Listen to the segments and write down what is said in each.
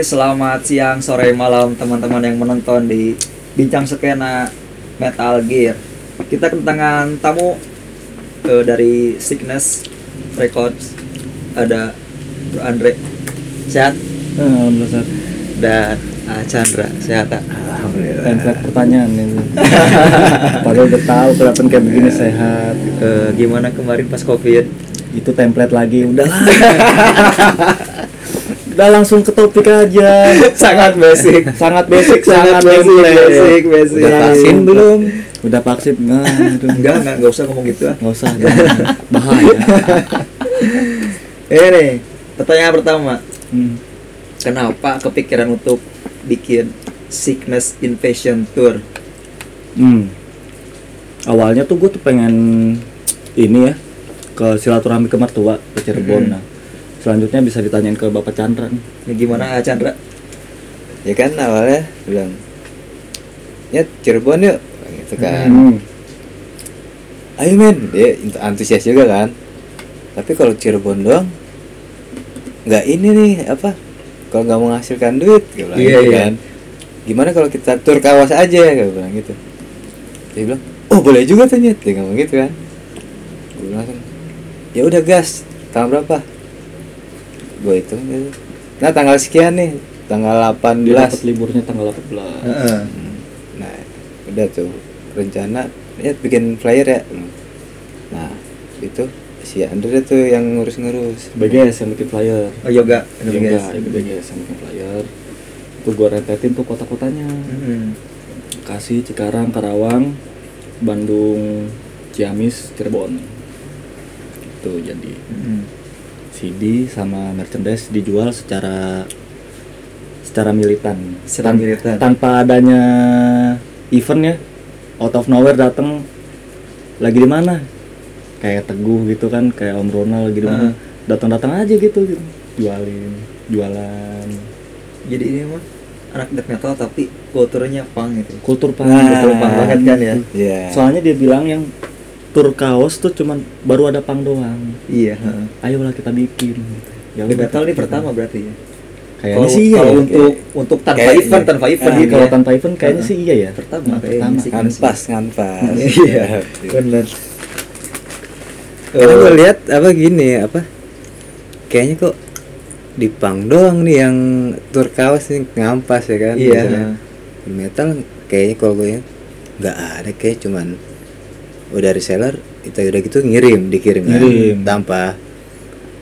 Hai, selamat siang, sore, malam teman-teman yang menonton di Bincang Skena Metal Gear. Kita kedatangan tamu eh, dari Sickness Records. Ada Bro Andre sehat Alhamdulillah dan ah, Chandra sehat tak? Template pertanyaan ini. Padahal udah tahu kelihatan kayak begini sehat. Eh, gimana kemarin pas Covid? Itu template lagi. Udah lah. udah langsung ke topik aja. sangat basic. Sangat basic, sangat, basic, template. basic, basic. Udah vaksin belum? Udah vaksin enggak? Enggak, enggak, enggak usah ngomong gitu ah. Enggak usah. Bahaya. Ini pertanyaan pertama. Hmm. Kenapa kepikiran untuk bikin Sickness Invasion Tour? Hmm. Awalnya tuh gue tuh pengen ini ya ke silaturahmi ke mertua ke Cirebon. Mhm. Nah, selanjutnya bisa ditanyain ke Bapak Chandra nih. Ya gimana Chandra? ya kan awalnya bilang ya Cirebon yuk gitu kan. Hmm. ayo men dia antusias juga kan. Tapi kalau Cirebon doang nggak ini nih apa kalau nggak menghasilkan duit Iya, gitu iya. kan. Gimana kalau kita tur kawas aja gue bilang gitu. Dia bilang oh boleh juga tuh nyet. Dia ngomong gitu kan. Gue bilang langsung ya udah gas. Tanggal berapa gue itu gitu. nah tanggal sekian nih tanggal 18 Dia dapat liburnya tanggal 18. Heeh. Nah, udah tuh rencana ya bikin flyer ya. Nah, itu si Andre tuh yang ngurus-ngurus. BGS yang bikin flyer. Oh yoga, Yoga, ya, BGS yang bikin flyer. Tuh gua rentetin tuh kota-kotanya. Hmm. Bekasi, Cikarang, Karawang, Bandung, Ciamis, Cirebon. Tuh jadi Hmm. CD sama merchandise dijual secara secara militan. Secara Tan- militan. Tanpa adanya event ya. Out of nowhere datang lagi di mana? Kayak Teguh gitu kan, kayak Om Ronald lagi di mana? Heeh. Datang-datang aja gitu, gitu. Jualin, jualan. Jadi ini mah anak death metal tapi kulturnya punk gitu. Kultur punk, Nah. betul Punk banget kan ya? Iya. Soalnya dia bilang yang tur kaos tuh cuman baru ada pang doang. Iya, heeh. Ayolah kita bikin. gitu. Ya udah, metal ini pertama berarti ya. Kayaknya Kalau sih iya. kalau ya. untuk untuk tanpa Kayak- event, tanpa event gitu kalau tanpa event kayaknya sih iya ya. Pertama Nah, pertama. sih. Nganpas, nganpas. Iya, benar. Karena Eh, gue lihat apa gini apa? Kayaknya kok di pang doang nih yang tur kawas nih ngampas ya kan? Iya. Misalnya. Di metal kayaknya kalau gue ya nggak ada kayak cuman udah reseller itu udah gitu ngirim dikirim kan? Ngirim. tanpa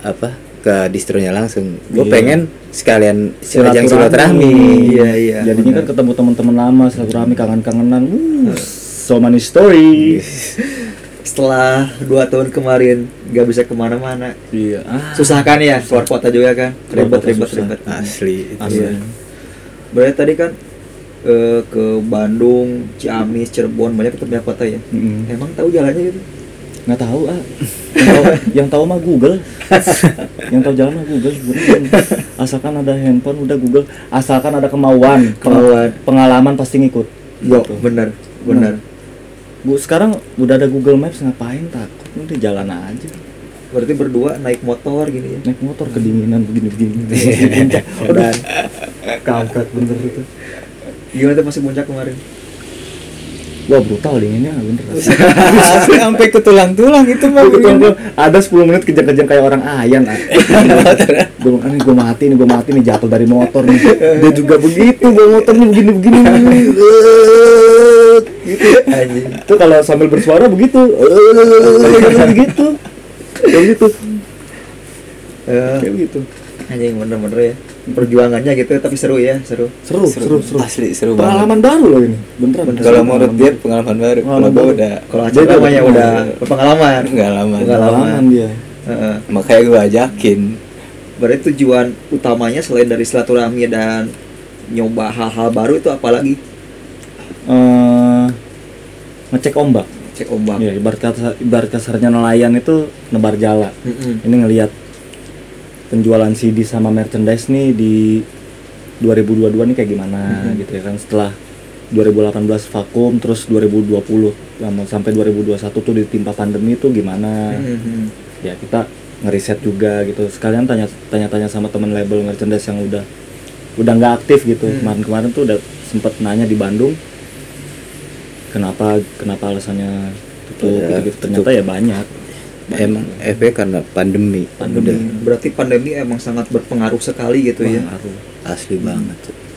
apa ke distronya langsung gue Iya. pengen sekalian ajang Silaturahmi. silaturahmi Iya, iya. Jadinya kan ketemu teman-teman lama, silaturahmi, kangen-kangenan. Uh, so many story. setelah dua tahun kemarin nggak bisa ke mana-mana Iya. Ah, susah kan ya keluar kota juga kan ribet ribet ribet asli itu asli. Iya. berarti tadi kan eh, ke Bandung Ciamis Cirebon banyak ketemu kota ya. Mm-mm. emang tahu jalannya gitu? Nggak tahu ah. Yang tahu, yang tahu mah Google. Yang tahu jalan mah Google asalkan ada handphone udah Google. Asalkan ada kemauan Kemauan. pengalaman pasti ngikut. Yo, Gitu. bener bener Bu sekarang udah ada Google Maps ngapain takut udah jalan aja. Berarti berdua naik motor gini ya? Naik motor kedinginan begini begini dan kampret bener itu gimana tuh masih puncak kemarin? Wah brutal dinginnya bener. Asli sampai ke tulang-tulang itu mah ada 10 menit kejang-kejang kayak orang ayan ah. gue bilang gue mati nih gue mati nih jatuh dari motor nih. Dia juga begitu bawa motornya begini begini gitu. Itu kalau sambil bersuara begitu. Begitu. Kayak gitu. Eh, kayak gitu anjing bener-bener ya. Perjuangannya gitu tapi seru ya seru. Seru seru. seru asli seru banget. Pengalaman baru loh ini. Beneran. Bener. kalau Seru, menurut pengalaman dia baru. pengalaman baru. Pengalaman kalau gue udah kalau udah namanya udah pengalaman. berpengalaman pengalaman Pengalaman. pengalaman dia. Heeh. makanya gue ajakin. Berarti tujuan utamanya selain dari silaturahmi dan nyoba hal-hal baru itu apalagi eh ngecek ombak. Cek ombak. Ya ibarat kasarnya nelayan itu nebar jala. Mm-mm. ini ngelihat penjualan CD sama merchandise nih di 2022 nih kayak gimana Mhm. gitu ya kan. Setelah 2018 vakum terus 2020 lama- sampai 2021 tuh ditimpa pandemi tuh gimana? Mhm. ya kita ngeriset juga gitu. Sekalian tanya tanya tanya sama temen label merchandise yang udah udah nggak aktif gitu. Hmm. kemarin-kemarin tuh udah sempet nanya di Bandung kenapa kenapa alasannya tutup Ya, gitu, ternyata ya banyak emang efek karena pandemi. Pandemi. Udah. Berarti pandemi emang sangat berpengaruh sekali gitu ya? Pengaruh. asli banget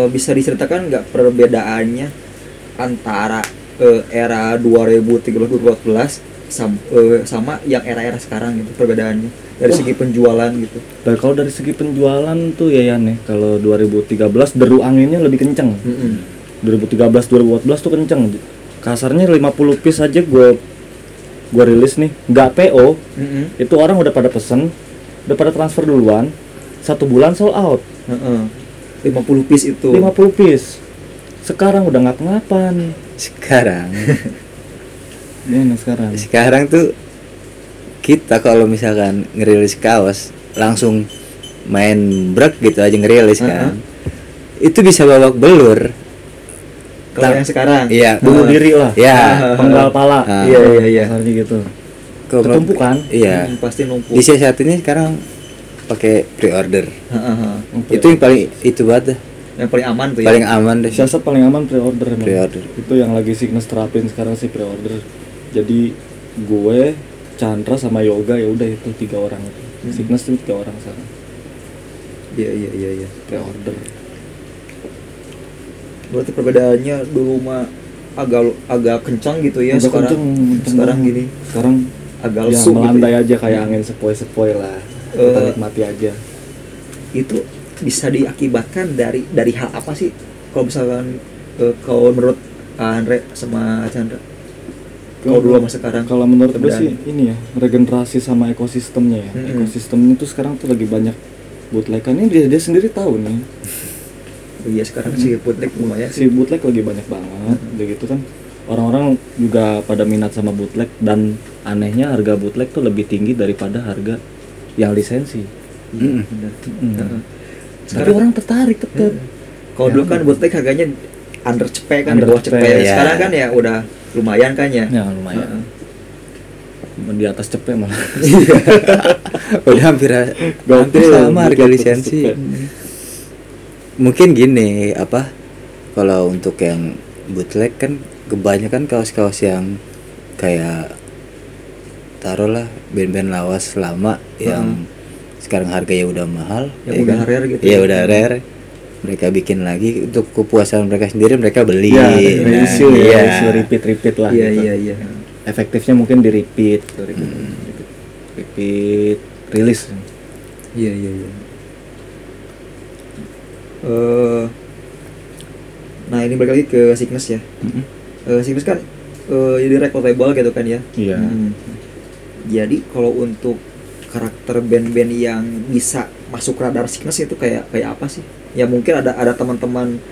Eh, bisa diceritakan nggak perbedaannya antara eh, era 2013-2014 sam- eh, sama yang era-era sekarang gitu perbedaannya dari segi penjualan gitu Dan kalau dari segi penjualan tuh ya ya, kalau 2013 deru anginnya lebih kenceng. 2013 2014 tuh kenceng. Kasarnya 50 piece aja gue gue rilis nih, nggak PO, Mm-mm. itu orang udah pada pesen, udah pada transfer duluan, satu bulan sold out, Heeh. 50 piece itu 50 piece. Sekarang udah nggak ngapan. sekarang Gimana sekarang? sekarang tuh kita kalau misalkan ngerilis kaos langsung main brek gitu aja ngerilis kan itu bisa babak belur kalau yang sekarang iya Bunuh diri lah. ya Penggal pala. Ah. iya iya iya gitu. Ketumpukan. iya Hmm, pasti numpuk di saat ini sekarang pakai pre-order Heeh, heeh. itu yang paling itu banget dah. yang paling aman tuh paling ya aman deh Siasat paling aman pre-order emang. Pre-order. Itu yang lagi Signes terapin sekarang sih pre-order. Jadi gue, Chandra sama Yoga ya udah itu tiga orang itu. Hmm. Signes tuh tiga orang sekarang iya iya iya iya pre-order. berarti perbedaannya dulu mah agak agak kencang gitu ya Udah sekarang kenceng, sekarang gini Sekarang agak ya gitu melandai ya. aja kayak angin sepoi-sepoi lah. Kita Eh, nikmati aja. itu bisa diakibatkan dari dari hal apa sih? Kalau misalkan eh, kalau menurut Andre sama Chandra kalau dulu sama sekarang Kalau menurut gue sih ini ya regenerasi sama ekosistemnya ya. Mm-mm. Ekosistemnya tuh sekarang tuh lagi banyak bootleg ini dia, dia sendiri tahu nih. Iya sekarang sih bootleg lumayan si sih bootleg lagi banyak banget udah gitu kan. Orang-orang juga pada minat sama bootleg dan anehnya harga bootleg tuh lebih tinggi daripada harga yang lisensi Mm-mm. benar Mm. Heeh. tapi orang tertarik tetep Heeh. kalau dulu kan bootleg harganya under cepet kan Under bawah cepet, cepet ya. sekarang kan ya udah lumayan kan ya ya lumayan Heeh. di atas cepet malah udah hampir hampir sama harga lisensi mungkin gini apa kalau untuk yang bootleg kan kebanyakan kaos-kaos yang kayak taruhlah band-band lawas lama yang sekarang harganya udah mahal Yang ya udah kan? rare gitu Iya, ya. udah rare mereka bikin lagi untuk kepuasan mereka sendiri mereka beli ya Nah, reissue ya iya. reissue repeat repeat lah iya gitu. iya iya efektifnya mungkin di repeat gitu, repeat, Hmm. repeat, repeat rilis Iya iya iya. Eh, nah ini balik lagi ke Cygnus ya. Mm-mm. Eh, Cygnus kan eh, jadi record label gitu kan ya. Iya. Hmm. Jadi kalau untuk karakter band-band yang bisa masuk radar Cygnus itu kayak kayak apa sih? Ya mungkin ada ada teman-teman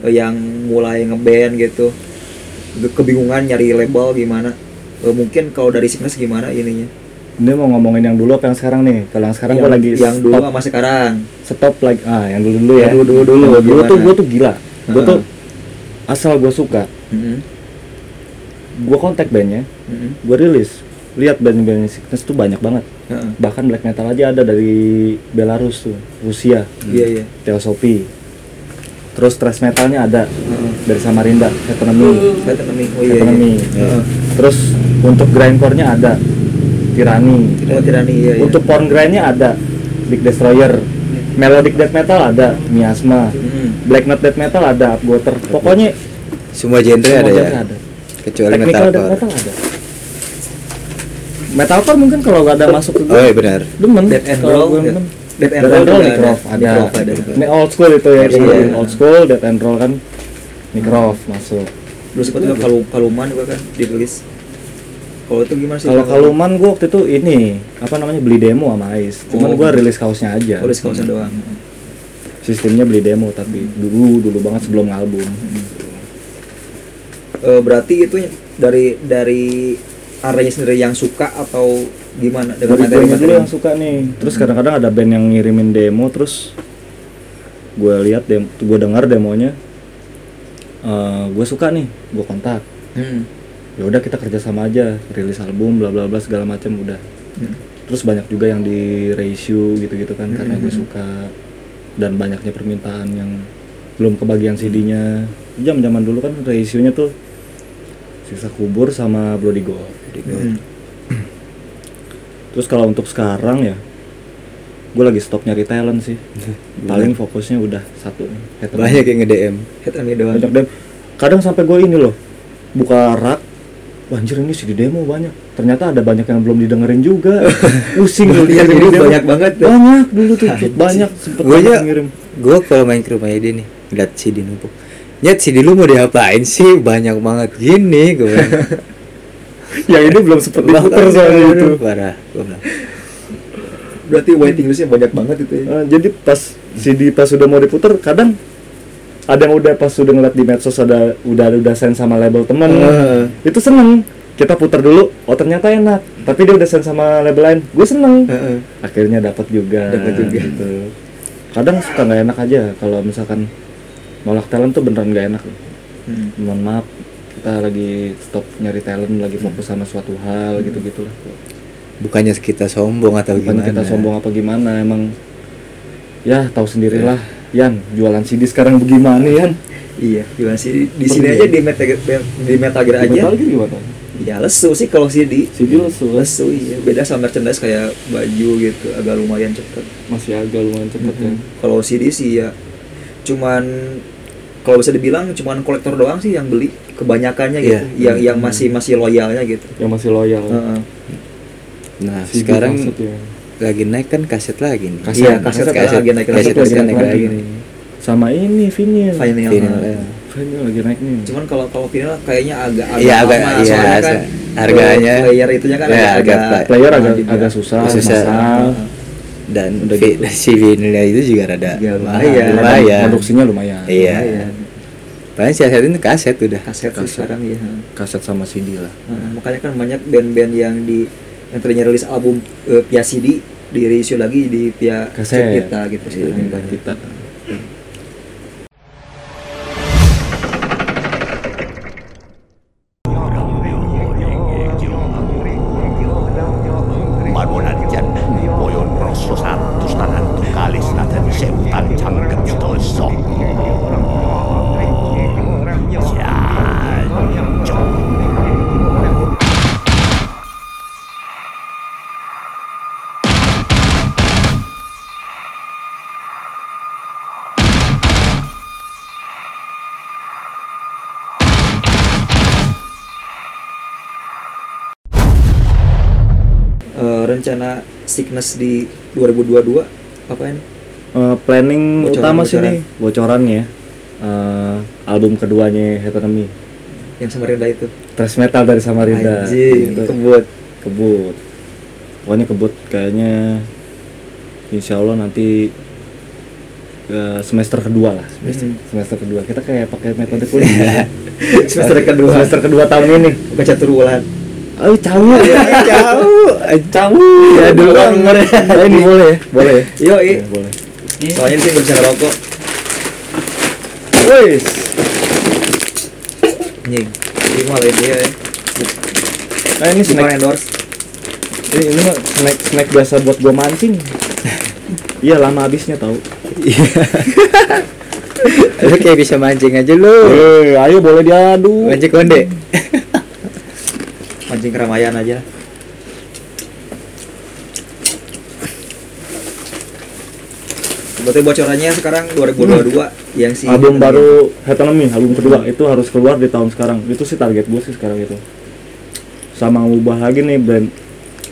eh, yang mulai ngeband gitu, Ke- kebingungan nyari label gimana. Eh, mungkin kalau dari Cygnus gimana ininya? Ini mau ngomongin yang dulu apa yang sekarang nih? Kalau yang sekarang yang, gua lagi yang dulu stop, sama sekarang. stop lagi ah yang dulu dulu ya. Yang dulu-dulu dulu, Dulu gimana? tuh gua tuh gila. Heeh. tuh asal gua suka, Mm-mm. gua kontak bandnya, Mm-mm. gua rilis. Lihat band-band Sickness tuh banyak banget. Heeh. Bahkan black metal aja ada dari Belarus tuh, Rusia, Iya iya. Theosophy. Terus thrash metalnya ada Heeh. dari Samarinda. Saya enemy. Oh iya. Heteronomy. iya. Heeh. Terus untuk grindcore-nya ada Tirani. Oh tirani iya iya. Untuk porn grind-nya ada Big Destroyer. Melodic death metal ada Miasma. Mm. Black Note death metal ada Upwater. Pokoknya semua genre ada semua ya genre ada. kecuali Technical metalcore metal ada. Metalcore mungkin kalau gak ada masuk ke gue. oh iya benar Demen. Death and Roll, gue demen. Death and Roll Necrof ada. Ini old school itu ya, Iya. sebutin old school, Death and Roll kan Necrof masuk. Dulu sempat juga kalau kaluman juga kan dirilis. Kalau itu gimana sih? Kalau Kaluman gua waktu itu ini apa namanya beli demo sama Ais. Cuman Oh. gua rilis kaosnya aja. Tulis kaosnya doang. Sistemnya beli demo tapi dulu dulu banget sebelum album. Eh, berarti itu dari dari arenya sendiri yang suka atau gimana dengan Dari gue dulu materi-materi yang suka nih. Terus kadang-kadang ada band yang ngirimin demo terus gue lihat demo, gue dengar demonya. Eh gue suka nih, gue kontak. Hmm. Ya udah kita kerja sama aja, rilis album bla bla bla segala macam udah. Hmm. Terus banyak juga yang di reissue gitu-gitu kan karena gue Hmm. suka dan banyaknya permintaan yang belum kebagian CD-nya. Jam-zaman dulu kan reissue-nya tuh sisa kubur sama Bloody God. Hmm. Terus kalau untuk sekarang ya, gue lagi stop nyari talent sih. Paling fokusnya udah satu. head banyak yang nge-DM Head and doang. banyak dem. Kadang sampai gue ini loh, buka rak. Wah, anjir ini CD demo banyak. Ternyata ada banyak yang belum didengerin juga. Pusing lu lihat dulu CD demo. banyak banget tuh. Banyak dulu tuh, banyak sempet banyak aja- ngirim. gue kalau main ke rumahnya dia nih ngeliat CD numpuk nyet CD lu mau diapain sih banyak banget gini gue Yang ini belum sempet diputer soalnya itu. parah Berarti waiting listnya banyak banget itu ya. Eh, jadi pas CD pas sudah mau diputer, kadang ada yang udah pas sudah ngeliat di medsos ada udah udah sign sama label temen Heeh. itu seneng kita putar dulu oh ternyata enak tapi dia udah sign sama label lain gue seneng Heeh. akhirnya dapat juga Dapat juga. gitu. kadang suka nggak enak aja kalau misalkan nolak talent tuh beneran nggak enak Hmm. mohon maaf kita lagi stop nyari talent lagi fokus sama suatu hal gitu gitulah bukannya kita sombong atau bukan gimana kita sombong apa gimana emang ya tahu sendirilah Yan jualan CD sekarang bagaimana Yan Iya, gimana sih di, sini ya. aja di Metal di Metal Gear aja. Metal gimana Ya lesu sih kalau CD. CD lesu kan? Lesu iya, beda sama merchandise kayak baju gitu, agak lumayan cepet. masih agak lumayan cepet ya Mhm. Kalau CD sih ya cuman kalau bisa dibilang cuman kolektor doang sih yang beli kebanyakannya gitu. Iya. Yang yang masih masih loyalnya gitu. yang masih loyal Heeh. nah CD sekarang maksudnya. lagi naik kan kaset lagi nih Kaset. Iya, kaset, kaset, lagi naik kaset, kaset kaset lagi naik naik lagi lagi. nih. sama ini vinyl Vinyl. Vinyl, ya. vinyl lagi naik nih Cuman kalau kalau vinyl kayaknya agak agak Iya, agak- lama, iya, soalnya kan harganya. player itunya kan Ya, agak, agak agak pla- player agak agak susah, Susah. mahal. Dan Udah vi- gitu. si vinilnya itu juga rada Ya, lumayan. lumayan. produksinya lumayan Iya. Lumayan. Paling si kaset ini kaset udah. kaset, Kaset. sekarang ya kaset sama CD lah Nah, makanya kan banyak band-band yang di yang tadinya rilis album eh, via CD di reissue lagi di via Kaset. kita gitu sih Kita- kita rencana Sickness di 2022 apa ini Eh, planning Bocoran, utama sih bocoran. nih. Bocorannya Eh, album keduanya Head Enemy yang Samarinda itu? Thrash metal dari Samarinda. Anjing, Gitu. kebut. Kebut. Pokoknya kebut. Kayaknya insya Allah nanti eh, semester kedua lah. Semester, Hmm. semester kedua. Kita kayak pakai metode kuliah. Semester kedua. Semester kedua tahun ini. Bukan catur bulan Ayo cawu Jauh. cawu ya dulu kan Eh, ini boleh ya? Boleh ya? Yo Ya, boleh. Soalnya nggak bisa ngerokok Wis. anjing. Ini malah dia ya. Nah ini snack. Endorse. Ini, ini mah snack snack biasa buat gua mancing. Iya lama habisnya tahu. Lu kayak bisa mancing aja lu. Eh, ayo boleh diadu. Mancing konde. Mancing keramaian aja Berarti bocorannya sekarang 2022 yang si album baru Head Enemy, album kedua itu harus keluar di tahun sekarang. Itu sih target gue sih sekarang itu. Sama ubah lagi nih brand.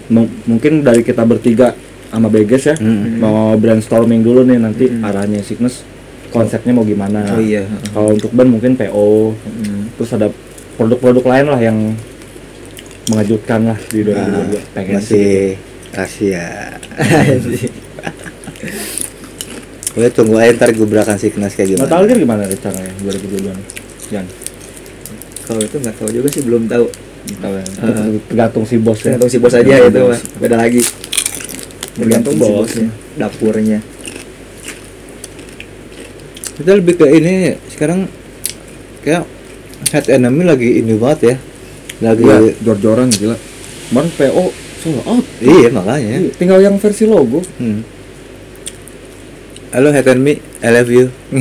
M- mungkin dari kita bertiga sama Beges ya, Hmm. mau brainstorming dulu nih nanti Hmm. arahnya Sickness konsepnya mau gimana. Oh iya. Kalau untuk band mungkin PO, Hmm. terus ada produk-produk lain lah yang mengejutkan lah di 2022 Nah, pengen sih masih rahasia gue tunggu aja ntar gebrakan Signas kayak gimana Metal Gear gimana rencananya 2022 nih? Jan, Kalau itu nggak tahu juga sih, belum tahu. tahu ya. Tergantung si bos ya. Tergantung si bos aja Tergantung itu, bos. mah. beda lagi. Tergantung si bosnya, dapurnya. kita lebih ke ini sekarang kayak head enemy lagi ini banget ya lagi Iya, jor-joran gila. Kemarin PO sold out. iya makanya Iya, Tinggal yang versi logo. hmm. halo head enemy I love you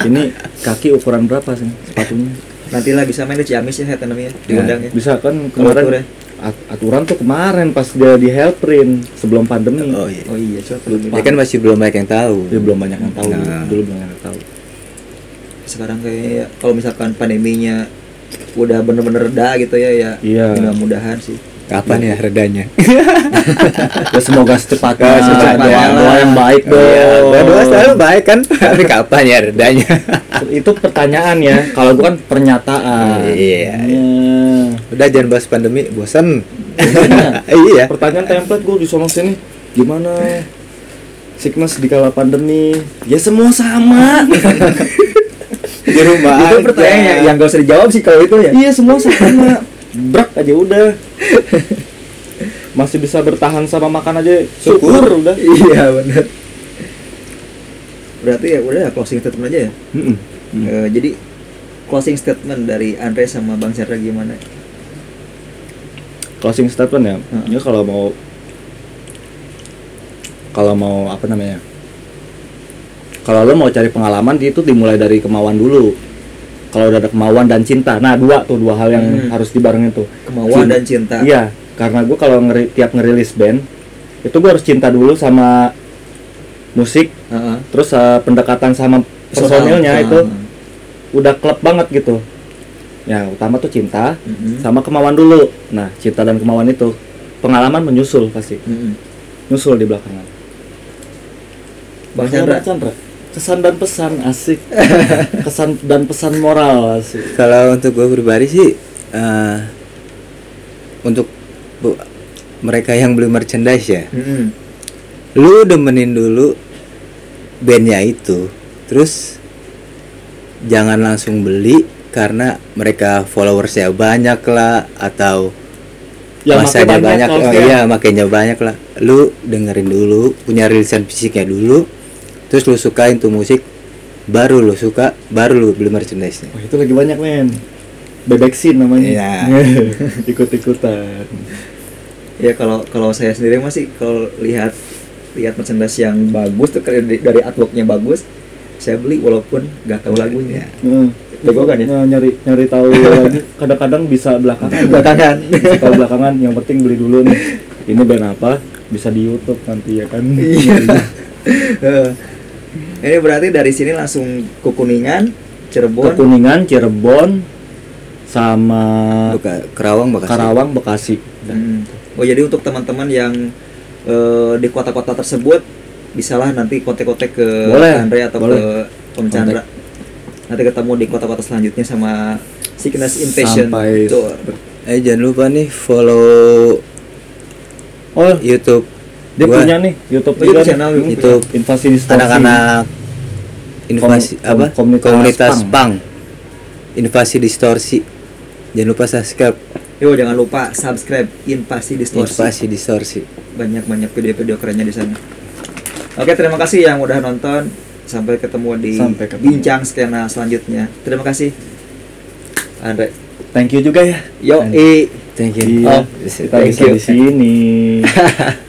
Ini kaki ukuran berapa sih sepatunya? Nanti lah bisa main di Ciamis ya, head enemy ya, diundang ya. Bisa kan kemarin at- aturan tuh kemarin pas dia di Hellprint sebelum pandemi. oh iya Oh iya, coba belum ya kan masih belum banyak yang tahu Dia belum banyak yang tahu. Nah. Dulu belum banyak yang tahu. sekarang kayak kalau misalkan pandeminya udah bener-bener reda gitu ya ya Iya. mudah-mudahan sih kapan ya redanya Ya semoga secepatnya. Ya, secepatnya doa, doa yang baik dong. Iya, dua-dua selalu baik kan tapi kapan ya redanya Itu pertanyaan ya. Kalau bukan pernyataan. Iya. Iya. udah jangan bahas pandemi bosan Iya. iya Pertanyaan template gue di sono sini gimana sickness di kala pandemi? Ya semua sama. Di rumah itu aja. pertanyaan yang, yang gak usah dijawab sih kalau itu ya iya semua sama. Brak aja udah. Masih bisa bertahan sama makan aja syukur, Syukur. udah. iya bener berarti ya udah ya, closing statement aja ya Mm-mm. Eh, jadi closing statement dari Andre sama Bang Chandra gimana Closing statement ya. Heeh. Ya kalau mau kalau mau apa namanya? Kalau lo mau cari pengalaman itu dimulai dari kemauan dulu. Kalau udah ada kemauan dan cinta, nah dua tuh dua hal yang Hmm. harus dibarengin tuh. kemauan Cinta. dan cinta Iya, karena gue kalau ngeri, tiap ngerilis band itu gue harus cinta dulu sama musik, Heeh. terus eh, pendekatan sama personilnya Heeh. itu udah klub banget gitu. Ya utama tuh cinta Mm-mm. sama kemauan dulu. Nah cinta dan kemauan itu pengalaman menyusul pasti, Mm-mm. nyusul di belakangan. Bang Gimana, Chandra Kesan dan pesan asik. Kesan dan pesan moral asik. kalau untuk gue pribadi sih eh, untuk bu- mereka yang beli merchandise ya Mm-mm. lu demenin dulu bandnya itu terus jangan langsung beli karena mereka followersnya banyak lah atau Ya, masanya banyak, banyak oh, iya makanya banyak lah lu dengerin dulu punya rilisan fisiknya dulu terus lu sukain tuh musik baru lu suka baru lu beli merchandise nya Wah, itu lagi banyak men. Bebek scene namanya. Iya. Ikut-ikutan. ya kalau kalau saya sendiri masih kalau lihat lihat merchandise yang bagus tuh dari, dari artworknya bagus saya beli walaupun nggak tahu lagunya Heeh. Bego kan ya? Nah, nyari nyari tahu lagi kadang-kadang bisa belakangan. belakangan Bisa tahu belakangan yang penting beli dulu nih. Ini band apa? Bisa di YouTube nanti ya kan. iya Eh, ini berarti dari sini langsung ke kuningan Ke Cirebon Kuningan, Cirebon sama Buka, Kerawang Bekasi Karawang, Bekasi. Hmm. Oh jadi untuk teman-teman yang eh, di kota-kota tersebut bisalah nanti kontak-kontak ke Boleh, Andre atau boleh. ke Om Chandra. Nanti ketemu di kota-kota selanjutnya sama Sickness Invasion Sampai- Tour. eh jangan lupa nih follow Oh, YouTube dia Gua- punya nih YouTube YouTube juga channel, nih. YouTube. Invasi Distorsi. anak-anak invasi Kom- apa kom- komunitas komunitas punk. pang invasi distorsi jangan lupa subscribe Yo jangan lupa subscribe Invasi Distorsi. invasi distorsi Banyak-banyak video-video kerennya di sana. Oke, terima kasih yang udah nonton. Sampai ketemu di Sampai ketemu. bincang skena selanjutnya. Terima kasih. Andre. Thank you juga ya. Yo, Thank thank you Oh, kita thank bisa you. di sini.